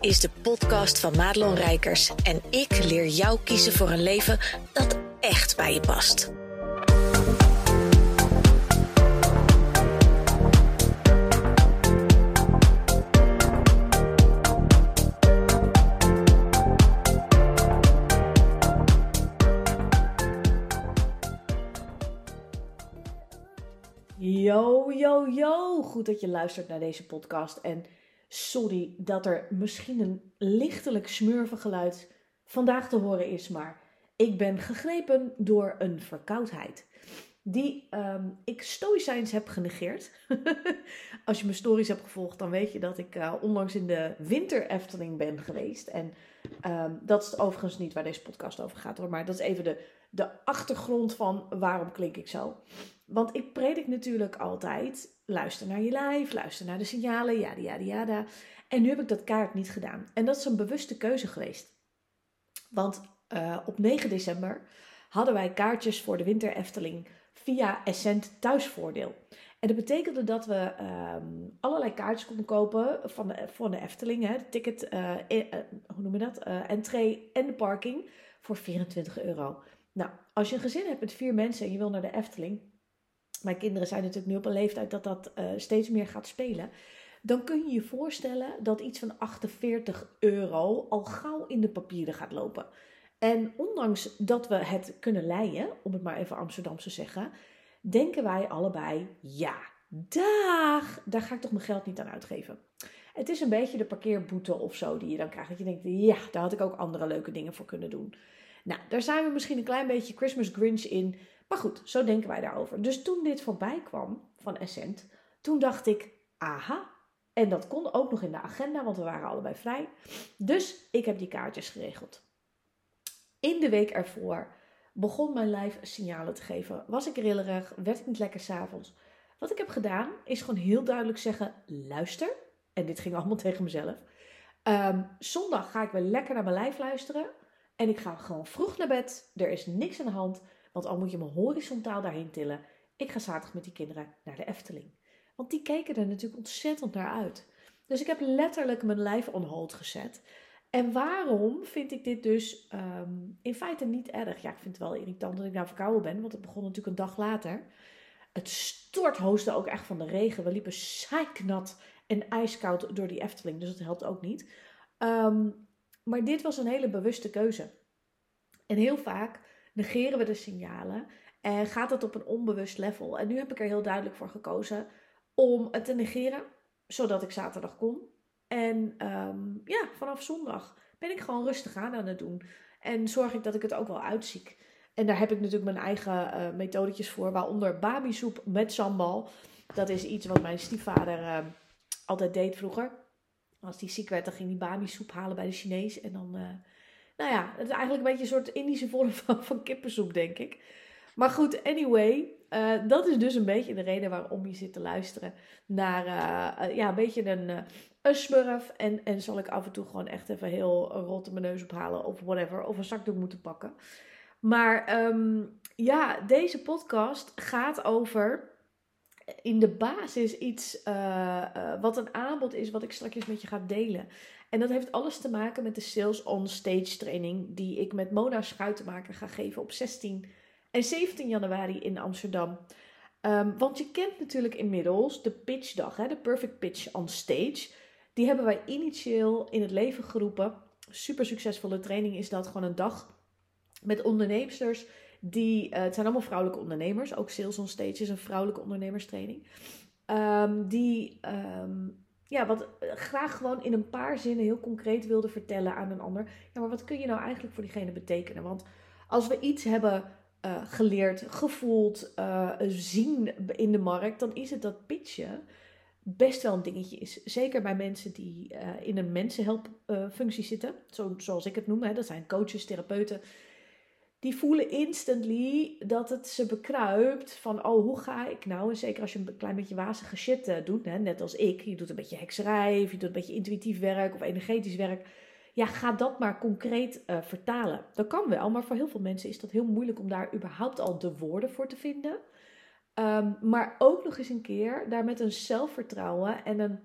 is de podcast van Madelon Rijkers en ik leer jou kiezen voor een leven dat echt bij je past. Yo, yo, yo. Goed dat je luistert naar deze podcast. En sorry dat er misschien een lichtelijk smurvengeluid vandaag te horen is, maar ik ben gegrepen door een verkoudheid. Die ehm, ik stoïcijns heb genegeerd. Als je mijn stories hebt gevolgd, dan weet je dat ik uh, onlangs in de winter Efteling ben geweest. En ehm, dat is overigens niet waar deze podcast over gaat hoor. Maar dat is even de, de achtergrond van waarom klink ik zo. Want ik predik natuurlijk altijd, luister naar je lijf, luister naar de signalen, yada yada yada. En nu heb ik dat kaart niet gedaan. En dat is een bewuste keuze geweest. Want uh, op 9 december hadden wij kaartjes voor de Winter Efteling via Essent Thuisvoordeel. En dat betekende dat we um, allerlei kaartjes konden kopen van de, de Efteling. Hè, de ticket, uh, uh, hoe noem je dat? entree en de parking voor 24 euro. Nou, als je een gezin hebt met vier mensen en je wil naar de Efteling, mijn kinderen zijn natuurlijk nu op een leeftijd dat dat uh, steeds meer gaat spelen. Dan kun je je voorstellen dat iets van 48 euro al gauw in de papieren gaat lopen. En ondanks dat we het kunnen leiden, om het maar even Amsterdamse te zeggen, denken wij allebei: ja, dag, daar ga ik toch mijn geld niet aan uitgeven. Het is een beetje de parkeerboete of zo die je dan krijgt. Dat je denkt: ja, daar had ik ook andere leuke dingen voor kunnen doen. Nou, daar zijn we misschien een klein beetje Christmas Grinch in. Maar goed, zo denken wij daarover. Dus toen dit voorbij kwam van Essent, toen dacht ik, aha. En dat kon ook nog in de agenda, want we waren allebei vrij. Dus ik heb die kaartjes geregeld. In de week ervoor begon mijn lijf signalen te geven. Was ik rillerig, werd ik niet lekker s'avonds. Wat ik heb gedaan, is gewoon heel duidelijk zeggen, luister. En dit ging allemaal tegen mezelf. Um, zondag ga ik weer lekker naar mijn lijf luisteren. En ik ga gewoon vroeg naar bed. Er is niks aan de hand. Want al moet je me horizontaal daarheen tillen. Ik ga zaterdag met die kinderen naar de Efteling. Want die keken er natuurlijk ontzettend naar uit. Dus ik heb letterlijk mijn lijf on hold gezet. En waarom vind ik dit dus um, in feite niet erg? Ja, ik vind het wel irritant dat ik nou verkouden ben, want het begon natuurlijk een dag later. Het storthoosde ook echt van de regen. We liepen zeiknat en ijskoud door die Efteling, dus dat helpt ook niet. Um, maar dit was een hele bewuste keuze. En heel vaak negeren we de signalen en gaat het op een onbewust level. En nu heb ik er heel duidelijk voor gekozen om het te negeren, zodat ik zaterdag kon. En um, ja, vanaf zondag ben ik gewoon rustig aan aan het doen. En zorg ik dat ik het ook wel uitziek. En daar heb ik natuurlijk mijn eigen uh, methodetjes voor, waaronder babisoep met sambal. Dat is iets wat mijn stiefvader uh, altijd deed vroeger. Als die ziek werd, dan ging die bami-soep halen bij de Chinees. En dan, uh, nou ja, het is eigenlijk een beetje een soort Indische vorm van, van kippensoep, denk ik. Maar goed, anyway, uh, dat is dus een beetje de reden waarom je zit te luisteren naar uh, ja, een beetje een, smurf. En, en zal ik af en toe gewoon echt even heel rot mijn neus ophalen of whatever. Of een zakdoek moeten pakken. Maar um, ja, deze podcast gaat over in de basis iets wat een aanbod is wat ik straks met je ga delen. En dat heeft alles te maken met de Sales on Stage training die ik met Mona Schuitenmaker ga geven op 16 en 17 januari in Amsterdam. Um, want je kent natuurlijk inmiddels de pitchdag, hè, de Perfect Pitch on Stage. Die hebben wij initieel in het leven geroepen. Super succesvolle training is dat. Gewoon een dag met ondernemers die, uh, het zijn allemaal vrouwelijke ondernemers. Ook Sales on Stage is een vrouwelijke ondernemerstraining. Um, die um, ja, wat eh, graag gewoon in een paar zinnen heel concreet wilde vertellen aan een ander. Ja, maar wat kun je nou eigenlijk voor diegene betekenen? Want als we iets hebben uh, geleerd, gevoeld, uh, zien in de markt, dan is het dat pitchen best wel een dingetje is. Zeker bij mensen die in een mensenhelpfunctie zitten, zo, zoals ik het noem. Hè. Dat zijn coaches, therapeuten, die voelen instantly dat het ze bekruipt van, oh, hoe ga ik nou? En zeker als je een klein beetje wazige shit uh, doet, hè, net als ik. Je doet een beetje hekserij, of je doet een beetje intuïtief werk of energetisch werk. Ja, ga dat maar concreet uh, vertalen. Dat kan wel, maar voor heel veel mensen is dat heel moeilijk om daar überhaupt al de woorden voor te vinden. Um, maar ook nog eens een keer daar met een zelfvertrouwen en een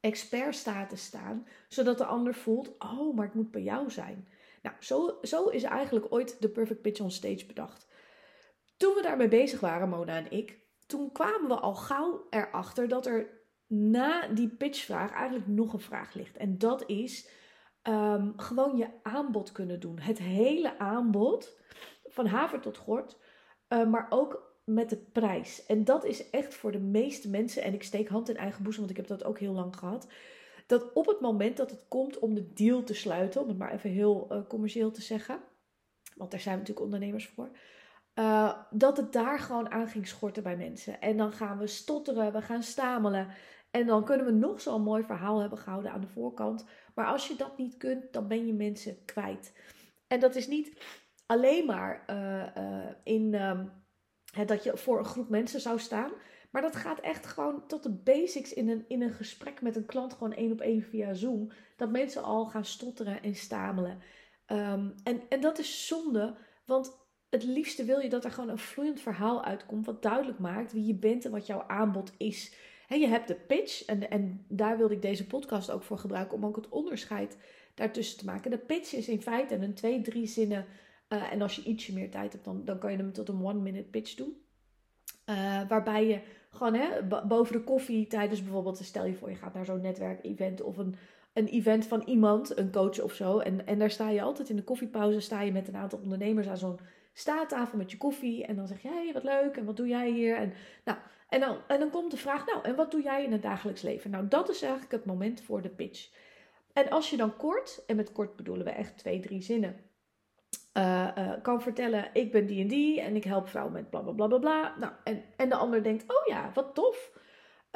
expertstatus staan, zodat de ander voelt: oh, maar ik moet bij jou zijn. Nou, zo, zo is eigenlijk ooit de Perfect Pitch on Stage bedacht. Toen we daarmee bezig waren, Mona en ik, toen kwamen we al gauw erachter dat er na die pitchvraag eigenlijk nog een vraag ligt. En dat is ehm, gewoon je aanbod kunnen doen. Het hele aanbod, van haver tot gort, uh, maar ook met de prijs. En dat is echt voor de meeste mensen, en ik steek hand in eigen boezem, want ik heb dat ook heel lang gehad. Dat op het moment dat het komt om de deal te sluiten, om het maar even heel uh, commercieel te zeggen, want daar zijn we natuurlijk ondernemers voor. Uh, dat het daar gewoon aan ging schorten bij mensen. En dan gaan we stotteren, we gaan stamelen. En dan kunnen we nog zo'n mooi verhaal hebben gehouden aan de voorkant. Maar als je dat niet kunt, dan ben je mensen kwijt. En dat is niet alleen maar uh, in um, dat je voor een groep mensen zou staan. Maar dat gaat echt gewoon tot de basics in een, in een gesprek met een klant, gewoon één op één via Zoom. Dat mensen al gaan stotteren en stamelen. Um, en, en dat is zonde, want het liefste wil je dat er gewoon een vloeiend verhaal uitkomt. Wat duidelijk maakt wie je bent en wat jouw aanbod is. He, je hebt de pitch, en, en daar wilde ik deze podcast ook voor gebruiken, om ook het onderscheid daartussen te maken. De pitch is in feite een twee, drie zinnen uh, en als je ietsje meer tijd hebt, dan, dan kan je hem tot een one-minute pitch doen. Uh, waarbij je gewoon hè, boven de koffie tijdens bijvoorbeeld, stel je voor je gaat naar zo'n netwerkevent of een, een event van iemand, een coach of zo. En, en daar sta je altijd in de koffiepauze, sta je met een aantal ondernemers aan zo'n staattafel met je koffie. En dan zeg je, hey, wat leuk en wat doe jij hier? En, nou, en, dan, en dan komt de vraag, nou, en wat doe jij in het dagelijks leven? Nou, dat is eigenlijk het moment voor de pitch. En als je dan kort, en met kort bedoelen we echt twee, drie zinnen uh, uh, kan vertellen: ik ben die en die en ik help vrouwen met bla bla bla bla. Nou, en, en de ander denkt: oh ja, wat tof.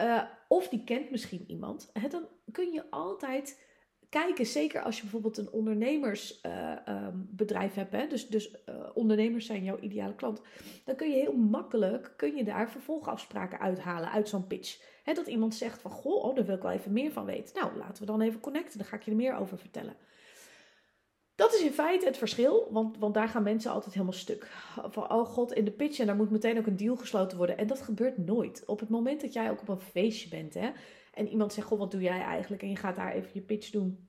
Uh, of die kent misschien iemand. Dan kun je altijd kijken, zeker als je bijvoorbeeld een ondernemersbedrijf um, hebt, hè, dus, dus ondernemers zijn jouw ideale klant, dan kun je heel makkelijk kun je daar vervolgafspraken uithalen uit zo'n pitch. Hè, dat iemand zegt van, goh, oh, daar wil ik wel even meer van weten. Nou, laten we dan even connecten, dan ga ik je er meer over vertellen. Dat is in feite het verschil, want, want daar gaan mensen altijd helemaal stuk. Van, oh god, in de pitch en daar moet meteen ook een deal gesloten worden. En dat gebeurt nooit. Op het moment dat jij ook op een feestje bent hè, en iemand zegt, goh, wat doe jij eigenlijk? En je gaat daar even je pitch doen.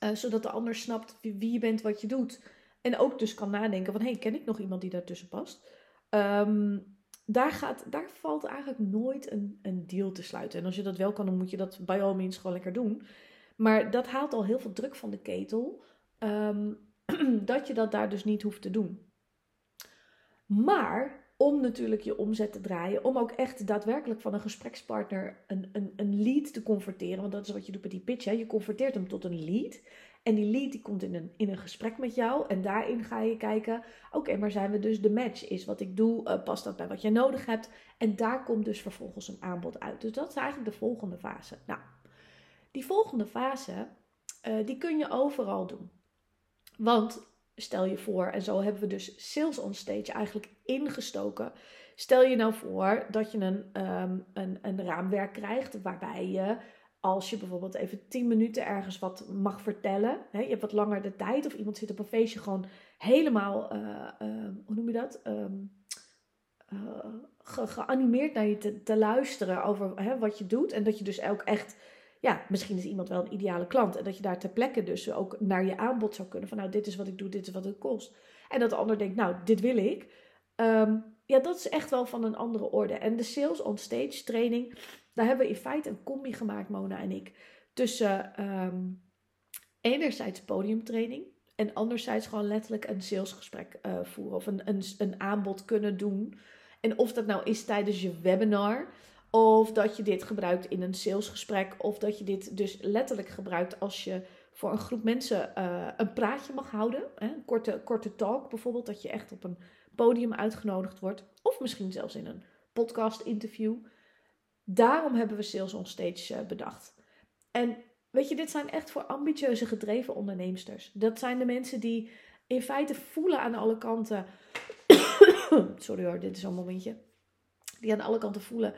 Uh, zodat de ander snapt wie, je bent, wat je doet. En ook dus kan nadenken van, hé, hey, ken ik nog iemand die daartussen past? Um, daar, gaat, daar valt eigenlijk nooit een, een deal te sluiten. En als je dat wel kan, dan moet je dat bij all means gewoon lekker doen. Maar dat haalt al heel veel druk van de ketel um, dat je dat daar dus niet hoeft te doen. Maar om natuurlijk je omzet te draaien, om ook echt daadwerkelijk van een gesprekspartner een, een, een lead te converteren, want dat is wat je doet bij die pitch, hè? je converteert hem tot een lead. En die lead die komt in een, in een gesprek met jou en daarin ga je kijken, oké, maar zijn we dus de match? Is wat ik doe, uh, past dat bij wat jij nodig hebt? En daar komt dus vervolgens een aanbod uit. Dus dat is eigenlijk de volgende fase. Nou, die volgende fase, uh, die kun je overal doen. Want stel je voor, en zo hebben we dus sales on stage eigenlijk ingestoken. Stel je nou voor dat je een, um, een, een raamwerk krijgt waarbij je, als je bijvoorbeeld even 10 minuten ergens wat mag vertellen, hè, je hebt wat langer de tijd, of iemand zit op een feestje gewoon helemaal, uh, uh, hoe noem je dat? Uh, ge geanimeerd naar je te, te luisteren over hè, wat je doet. En dat je dus ook echt ja, misschien is iemand wel een ideale klant. En dat je daar ter plekke dus ook naar je aanbod zou kunnen. Van nou, dit is wat ik doe, dit is wat het kost. En dat de ander denkt, nou, dit wil ik. Um, ja, dat is echt wel van een andere orde. En de sales on stage training, daar hebben we in feite een combi gemaakt, Mona en ik. Tussen um, enerzijds podiumtraining. En anderzijds gewoon letterlijk een salesgesprek uh, voeren. Of een, een, een aanbod kunnen doen. En of dat nou is tijdens je webinar. Of dat je dit gebruikt in een salesgesprek. Of dat je dit dus letterlijk gebruikt als je voor een groep mensen uh, een praatje mag houden. Hè? Een korte, korte talk bijvoorbeeld. Dat je echt op een podium uitgenodigd wordt. Of misschien zelfs in een podcast interview. Daarom hebben we Sales on Stage uh, bedacht. En weet je, dit zijn echt voor ambitieuze gedreven onderneemsters. Dat zijn de mensen die in feite voelen aan alle kanten. Sorry hoor, dit is een momentje. Die aan alle kanten voelen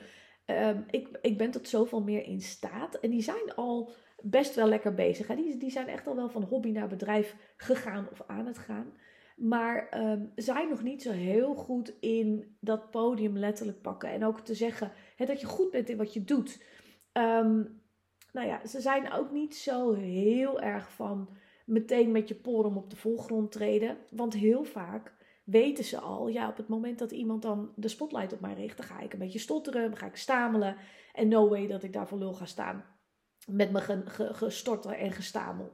Um, ik, ik ben tot zoveel meer in staat. En die zijn al best wel lekker bezig. Hè? Die, zijn echt al wel van hobby naar bedrijf gegaan of aan het gaan. Maar um, zijn nog niet zo heel goed in dat podium letterlijk pakken. En ook te zeggen dat je goed bent in wat je doet. Um, nou ja, ze zijn ook niet zo heel erg van meteen met je porum op de voorgrond treden. Want heel vaak weten ze al, ja, op het moment dat iemand dan de spotlight op mij richt, dan ga ik een beetje stotteren, dan ga ik stamelen. En no way dat ik daar voor lul ga staan met mijn gestotter en gestamel.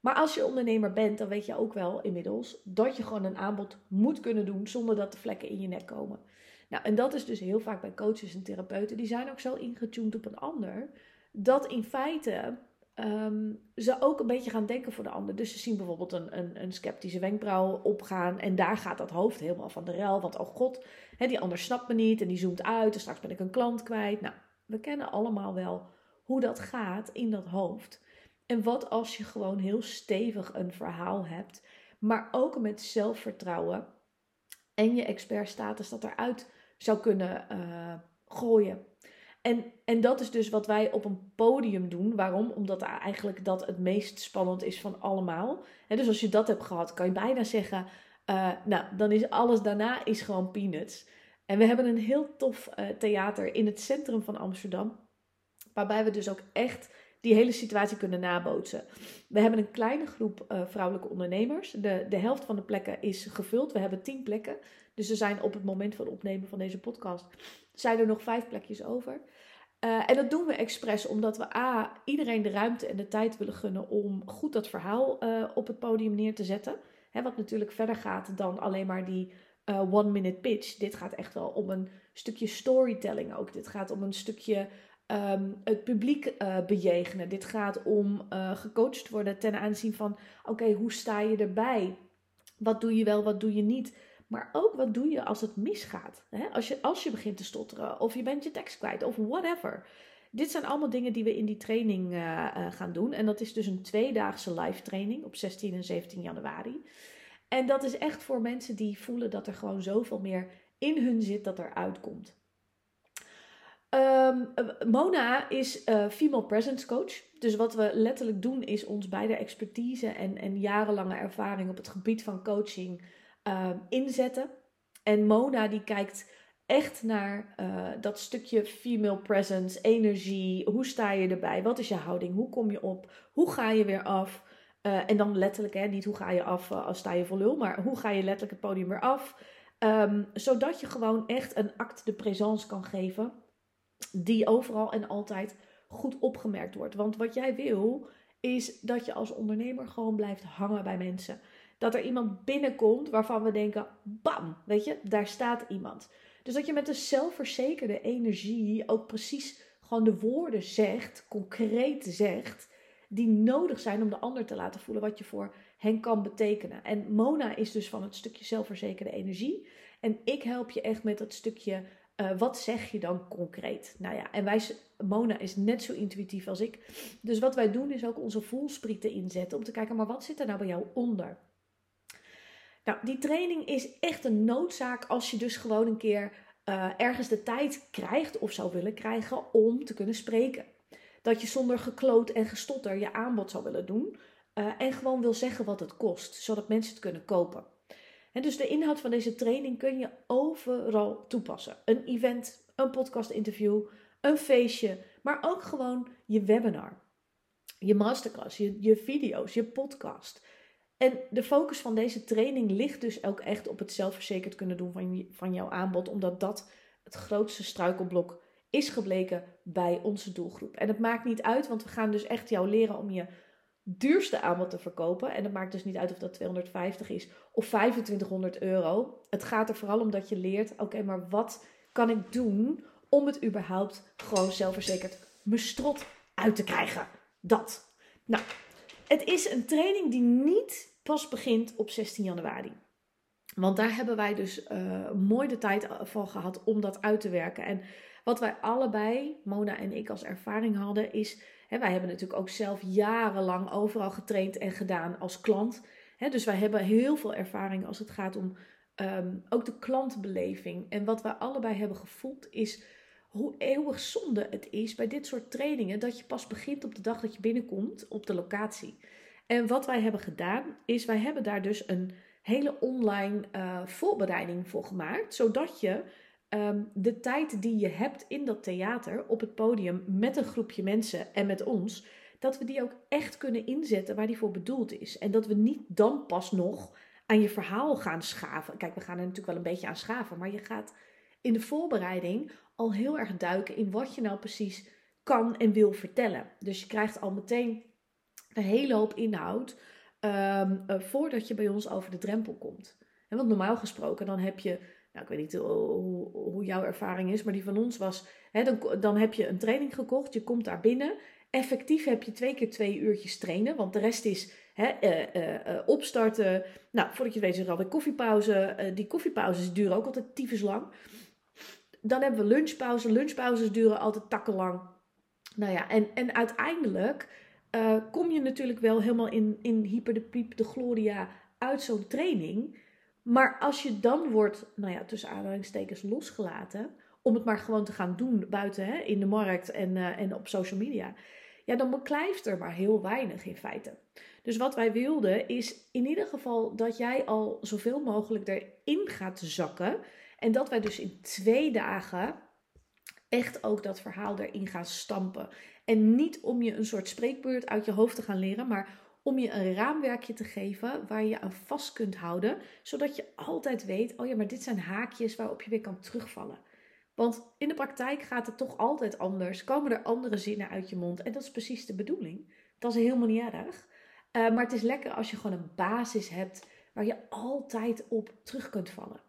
Maar als je ondernemer bent, dan weet je ook wel inmiddels dat je gewoon een aanbod moet kunnen doen zonder dat de vlekken in je nek komen. Nou, en dat is dus heel vaak bij coaches en therapeuten. Die zijn ook zo ingetuned op een ander. Dat in feite um, ze ook een beetje gaan denken voor de ander. Dus ze zien bijvoorbeeld een, een, een, sceptische wenkbrauw opgaan. En daar gaat dat hoofd helemaal van de rel. Want oh god, die ander snapt me niet. En die zoomt uit. En straks ben ik een klant kwijt. Nou, we kennen allemaal wel hoe dat gaat in dat hoofd. En wat als je gewoon heel stevig een verhaal hebt. Maar ook met zelfvertrouwen. En je expertstatus dat eruit zou kunnen uh, gooien. En, en dat is dus wat wij op een podium doen. Waarom? Omdat eigenlijk dat het meest spannend is van allemaal. En dus als je dat hebt gehad, kan je bijna zeggen... Uh, nou, dan is alles daarna is gewoon peanuts. En we hebben een heel tof uh, theater in het centrum van Amsterdam. Waarbij we dus ook echt die hele situatie kunnen nabootsen. We hebben een kleine groep uh, vrouwelijke ondernemers. De, de helft van de plekken is gevuld. We hebben tien plekken. Dus er zijn op het moment van opnemen van deze podcast... zijn er nog vijf plekjes over. Uh, en dat doen we expres omdat we A, iedereen de ruimte en de tijd willen gunnen om goed dat verhaal uh, op het podium neer te zetten. Hè, wat natuurlijk verder gaat dan alleen maar die one-minute pitch. Dit gaat echt wel om een stukje storytelling ook. Dit gaat om een stukje um, het publiek bejegenen. Dit gaat om gecoacht worden ten aanzien van: oké, hoe sta je erbij? Wat doe je wel, wat doe je niet? Maar ook wat doe je als het misgaat? Hè? Als, je, als je begint te stotteren of je bent je tekst kwijt of whatever. Dit zijn allemaal dingen die we in die training uh, uh, gaan doen. En dat is dus een tweedaagse live training op 16 en 17 januari. En dat is echt voor mensen die voelen dat er gewoon zoveel meer in hun zit dat er uitkomt. Um, Mona is uh, Female Presence Coach. Dus wat we letterlijk doen is ons beide expertise en, en jarenlange ervaring op het gebied van coaching Ehm, inzetten. En Mona die kijkt echt naar uh, dat stukje female presence, energie. Hoe sta je erbij? Wat is je houding? Hoe kom je op? Hoe ga je weer af? En dan letterlijk, hè, niet hoe ga je af als sta je voor lul, maar hoe ga je letterlijk het podium weer af? Um, zodat je gewoon echt een acte de présence kan geven, die overal en altijd goed opgemerkt wordt. Want wat jij wil, is dat je als ondernemer gewoon blijft hangen bij mensen dat er iemand binnenkomt waarvan we denken, bam, weet je, daar staat iemand. Dus dat je met een zelfverzekerde energie ook precies gewoon de woorden zegt, concreet zegt, die nodig zijn om de ander te laten voelen wat je voor hen kan betekenen. En Mona is dus van het stukje zelfverzekerde energie. En ik help je echt met dat stukje, uh, wat zeg je dan concreet? Nou ja, en wij, Mona is net zo intuïtief als ik. Dus wat wij doen is ook onze voelsprieten inzetten om te kijken, maar wat zit er nou bij jou onder? Nou, die training is echt een noodzaak als je dus gewoon een keer uh, ergens de tijd krijgt of zou willen krijgen om te kunnen spreken. Dat je zonder gekloot en gestotter je aanbod zou willen doen uh, en gewoon wil zeggen wat het kost, zodat mensen het kunnen kopen. En dus de inhoud van deze training kun je overal toepassen. Een event, een podcast interview, een feestje, maar ook gewoon je webinar, je masterclass, je, je video's, je podcast. En de focus van deze training ligt dus ook echt op het zelfverzekerd kunnen doen van, van jouw aanbod, omdat dat het grootste struikelblok is gebleken bij onze doelgroep. En het maakt niet uit, want we gaan dus echt jou leren om je duurste aanbod te verkopen. En het maakt dus niet uit of dat 250 is of 2500 euro. Het gaat er vooral om dat je leert, oké, maar wat kan ik doen om het überhaupt gewoon zelfverzekerd mijn strot uit te krijgen? Dat. Nou, het is een training die niet pas begint op 16 januari. Want daar hebben wij dus uh, mooi de tijd van gehad om dat uit te werken. En wat wij allebei, Mona en ik, als ervaring hadden, is. Wij hebben natuurlijk ook zelf jarenlang overal getraind en gedaan als klant. Dus wij hebben heel veel ervaring als het gaat om um, ook de klantbeleving. En wat wij allebei hebben gevoeld is hoe eeuwig zonde het is bij dit soort trainingen dat je pas begint op de dag dat je binnenkomt op de locatie. En wat wij hebben gedaan, is wij hebben daar dus een hele online uh, voorbereiding voor gemaakt. Zodat je ehm, de tijd die je hebt in dat theater, op het podium, met een groepje mensen en met ons, dat we die ook echt kunnen inzetten waar die voor bedoeld is. En dat we niet dan pas nog aan je verhaal gaan schaven. Kijk, we gaan er natuurlijk wel een beetje aan schaven, maar je gaat in de voorbereiding al heel erg duiken in wat je nou precies kan en wil vertellen. Dus je krijgt al meteen een hele hoop inhoud um, voordat je bij ons over de drempel komt. En want normaal gesproken, dan heb je, nou ik weet niet hoe, hoe jouw ervaring is, maar die van ons was, hè, dan, dan heb je een training gekocht, je komt daar binnen. Effectief heb je twee keer twee uurtjes trainen, want de rest is hè, uh, uh, opstarten. Nou, voordat je het weet is er alweer koffiepauze. die koffiepauzes duren ook altijd tyfus lang. Dan hebben we lunchpauze. Lunchpauzes duren altijd takkenlang. Nou ja, en, en uiteindelijk uh, kom je natuurlijk wel helemaal in, in hyper de piep, de gloria uit zo'n training. Maar als je dan wordt, nou ja, tussen aanhalingstekens losgelaten, om het maar gewoon te gaan doen buiten hè, in de markt en, uh, en op social media, ja, dan beklijft er maar heel weinig in feite. Dus wat wij wilden is in ieder geval dat jij al zoveel mogelijk erin gaat zakken. En dat wij dus in twee dagen echt ook dat verhaal erin gaan stampen. En niet om je een soort spreekbeurt uit je hoofd te gaan leren, maar om je een raamwerkje te geven waar je aan vast kunt houden, zodat je altijd weet: oh ja, maar dit zijn haakjes waarop je weer kan terugvallen. Want in de praktijk gaat het toch altijd anders. Komen er andere zinnen uit je mond? En dat is precies de bedoeling. Dat is helemaal niet erg. Uh, maar het is lekker als je gewoon een basis hebt waar je altijd op terug kunt vallen.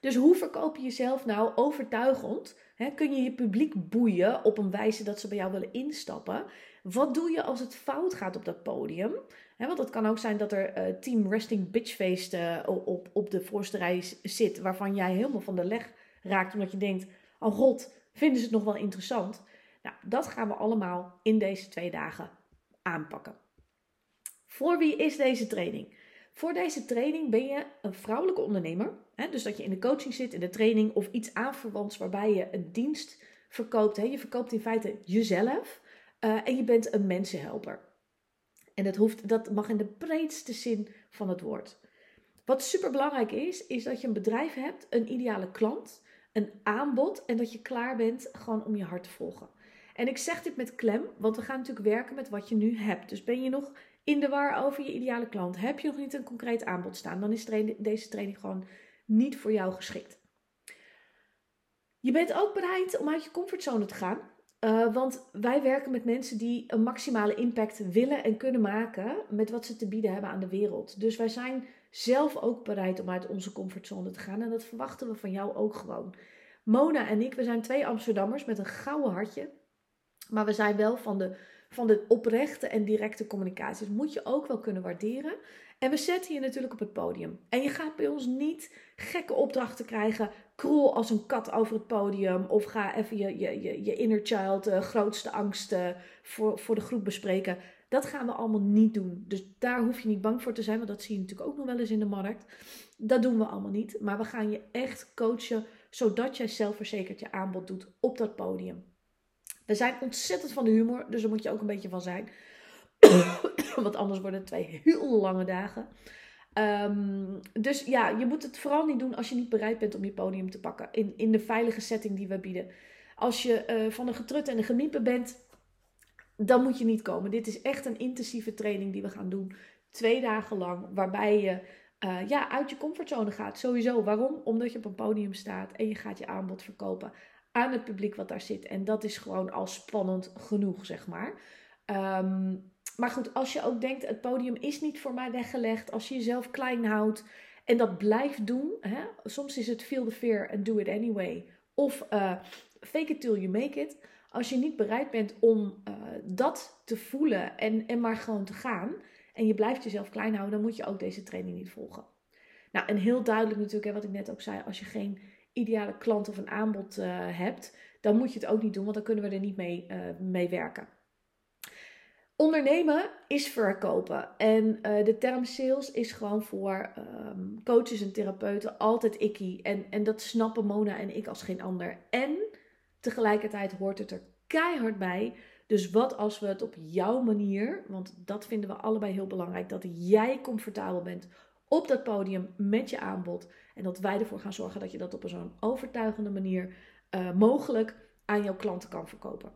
Dus hoe verkoop je jezelf nou overtuigend? kun je je publiek boeien op een wijze dat ze bij jou willen instappen? Wat doe je als het fout gaat op dat podium? want het kan ook zijn dat er uh, Team Resting Bitchfeest uh, op, op de voorste rij zit, waarvan jij helemaal van de leg raakt, omdat je denkt: oh god, vinden ze het nog wel interessant? Nou, dat gaan we allemaal in deze twee dagen aanpakken. Voor wie is deze training? Voor deze training ben je een vrouwelijke ondernemer. Dus dat je in de coaching zit, in de training of iets aanverwants waarbij je een dienst verkoopt. Je verkoopt in feite jezelf uh, en je bent een mensenhelper. En dat, hoeft, dat mag in de breedste zin van het woord. Wat super belangrijk is, is dat je een bedrijf hebt, een ideale klant, een aanbod en dat je klaar bent gewoon om je hart te volgen. En ik zeg dit met klem, want we gaan natuurlijk werken met wat je nu hebt. Dus ben je nog in de war over je ideale klant? Heb je nog niet een concreet aanbod staan? Dan is deze training gewoon niet voor jou geschikt. Je bent ook bereid om uit je comfortzone te gaan. Uh, want wij werken met mensen die een maximale impact willen en kunnen maken met wat ze te bieden hebben aan de wereld. Dus wij zijn zelf ook bereid om uit onze comfortzone te gaan en dat verwachten we van jou ook gewoon. Mona en ik, we zijn twee Amsterdammers met een gouden hartje. Maar we zijn wel van de, van de oprechte en directe communicatie. Dat moet je ook wel kunnen waarderen. En we zetten je natuurlijk op het podium. En je gaat bij ons niet gekke opdrachten krijgen. Krol als een kat over het podium. Of ga even je, je, je, je inner child, uh, grootste angsten voor, voor de groep bespreken. Dat gaan we allemaal niet doen. Dus daar hoef je niet bang voor te zijn. Want dat zie je natuurlijk ook nog wel eens in de markt. Dat doen we allemaal niet. Maar we gaan je echt coachen. Zodat jij zelfverzekerd je aanbod doet op dat podium. We zijn ontzettend van de humor. Dus daar moet je ook een beetje van zijn. Want anders worden het twee heel lange dagen. Ehm, dus ja, je moet het vooral niet doen als je niet bereid bent om je podium te pakken. In, in de veilige setting die we bieden. Als je uh, van een getrut en een gemiepen bent, dan moet je niet komen. Dit is echt een intensieve training die we gaan doen. Twee dagen lang. Waarbij je uh, ja, uit je comfortzone gaat. Sowieso. Waarom? Omdat je op een podium staat en je gaat je aanbod verkopen aan het publiek wat daar zit. En dat is gewoon al spannend genoeg, zeg maar. Um, maar goed, als je ook denkt, het podium is niet voor mij weggelegd. Als je jezelf klein houdt en dat blijft doen. Hè? Soms is het feel the fear and do it anyway. Of uh, fake it till you make it. Als je niet bereid bent om uh, dat te voelen en, en maar gewoon te gaan. En je blijft jezelf klein houden, dan moet je ook deze training niet volgen. Nou, en heel duidelijk natuurlijk, hè, wat ik net ook zei. Als je geen ideale klant of een aanbod uh, hebt, dan moet je het ook niet doen. Want dan kunnen we er niet mee, mee werken. Ondernemen is verkopen. En uh, de term sales is gewoon voor um, coaches en therapeuten altijd ikkie. En, en dat snappen Mona en ik als geen ander. En tegelijkertijd hoort het er keihard bij. Dus wat als we het op jouw manier, want dat vinden we allebei heel belangrijk, dat jij comfortabel bent op dat podium met je aanbod. En dat wij ervoor gaan zorgen dat je dat op een zo'n overtuigende manier uh, mogelijk aan jouw klanten kan verkopen.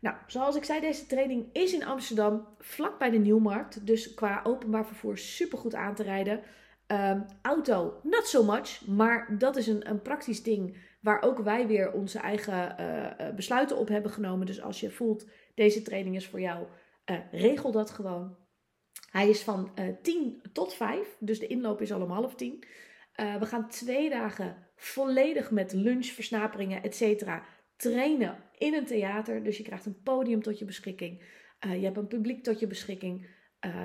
Nou, zoals ik zei, deze training is in Amsterdam, vlak bij de Nieuwmarkt. Dus qua openbaar vervoer super goed aan te rijden. Um, auto, not so much. Maar dat is een, een praktisch ding waar ook wij weer onze eigen uh, besluiten op hebben genomen. Dus als je voelt, deze training is voor jou, uh, regel dat gewoon. Hij is van 10 tot 5, dus de inloop is al om half 10. we gaan twee dagen volledig met lunch, versnaperingen, etc. trainen in een theater. Dus je krijgt een podium tot je beschikking. je hebt een publiek tot je beschikking.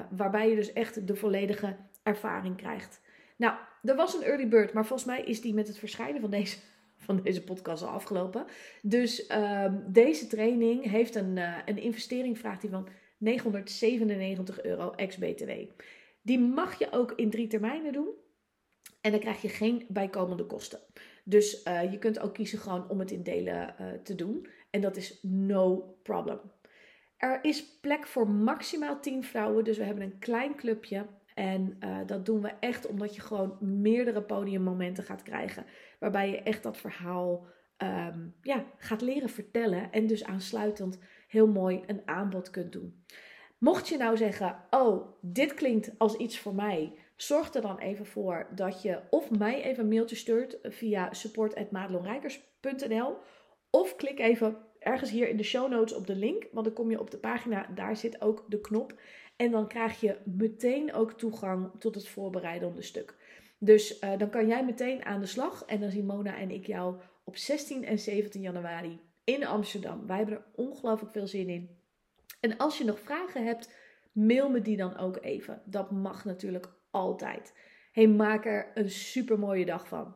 waarbij je dus echt de volledige ervaring krijgt. Nou, er was een early bird, maar volgens mij is die met het verschijnen van deze, van deze podcast al afgelopen. Dus uh, deze training heeft een, uh, een investering, vraagt hij van 997 euro ex-BTW. Die mag je ook in drie termijnen doen. En dan krijg je geen bijkomende kosten. Dus je kunt ook kiezen gewoon om het in delen te doen. En dat is no problem. Er is plek voor maximaal 10 vrouwen. Dus we hebben een klein clubje. En uh, dat doen we echt omdat je gewoon meerdere podiummomenten gaat krijgen. Waarbij je echt dat verhaal um, ja, gaat leren vertellen. En dus aansluitend heel mooi een aanbod kunt doen. Mocht je nou zeggen: Oh, dit klinkt als iets voor mij. Zorg er dan even voor dat je of mij even een mailtje stuurt via support.madelonrijkers.nl of klik even ergens hier in de show notes op de link, want dan kom je op de pagina, daar zit ook de knop. En dan krijg je meteen ook toegang tot het voorbereidende stuk. Dus uh, dan kan jij meteen aan de slag. En dan zien Mona en ik jou op 16 en 17 januari in Amsterdam. Wij hebben er ongelooflijk veel zin in. En als je nog vragen hebt, mail me die dan ook even. Dat mag natuurlijk altijd. Hey, maak er een super mooie dag van.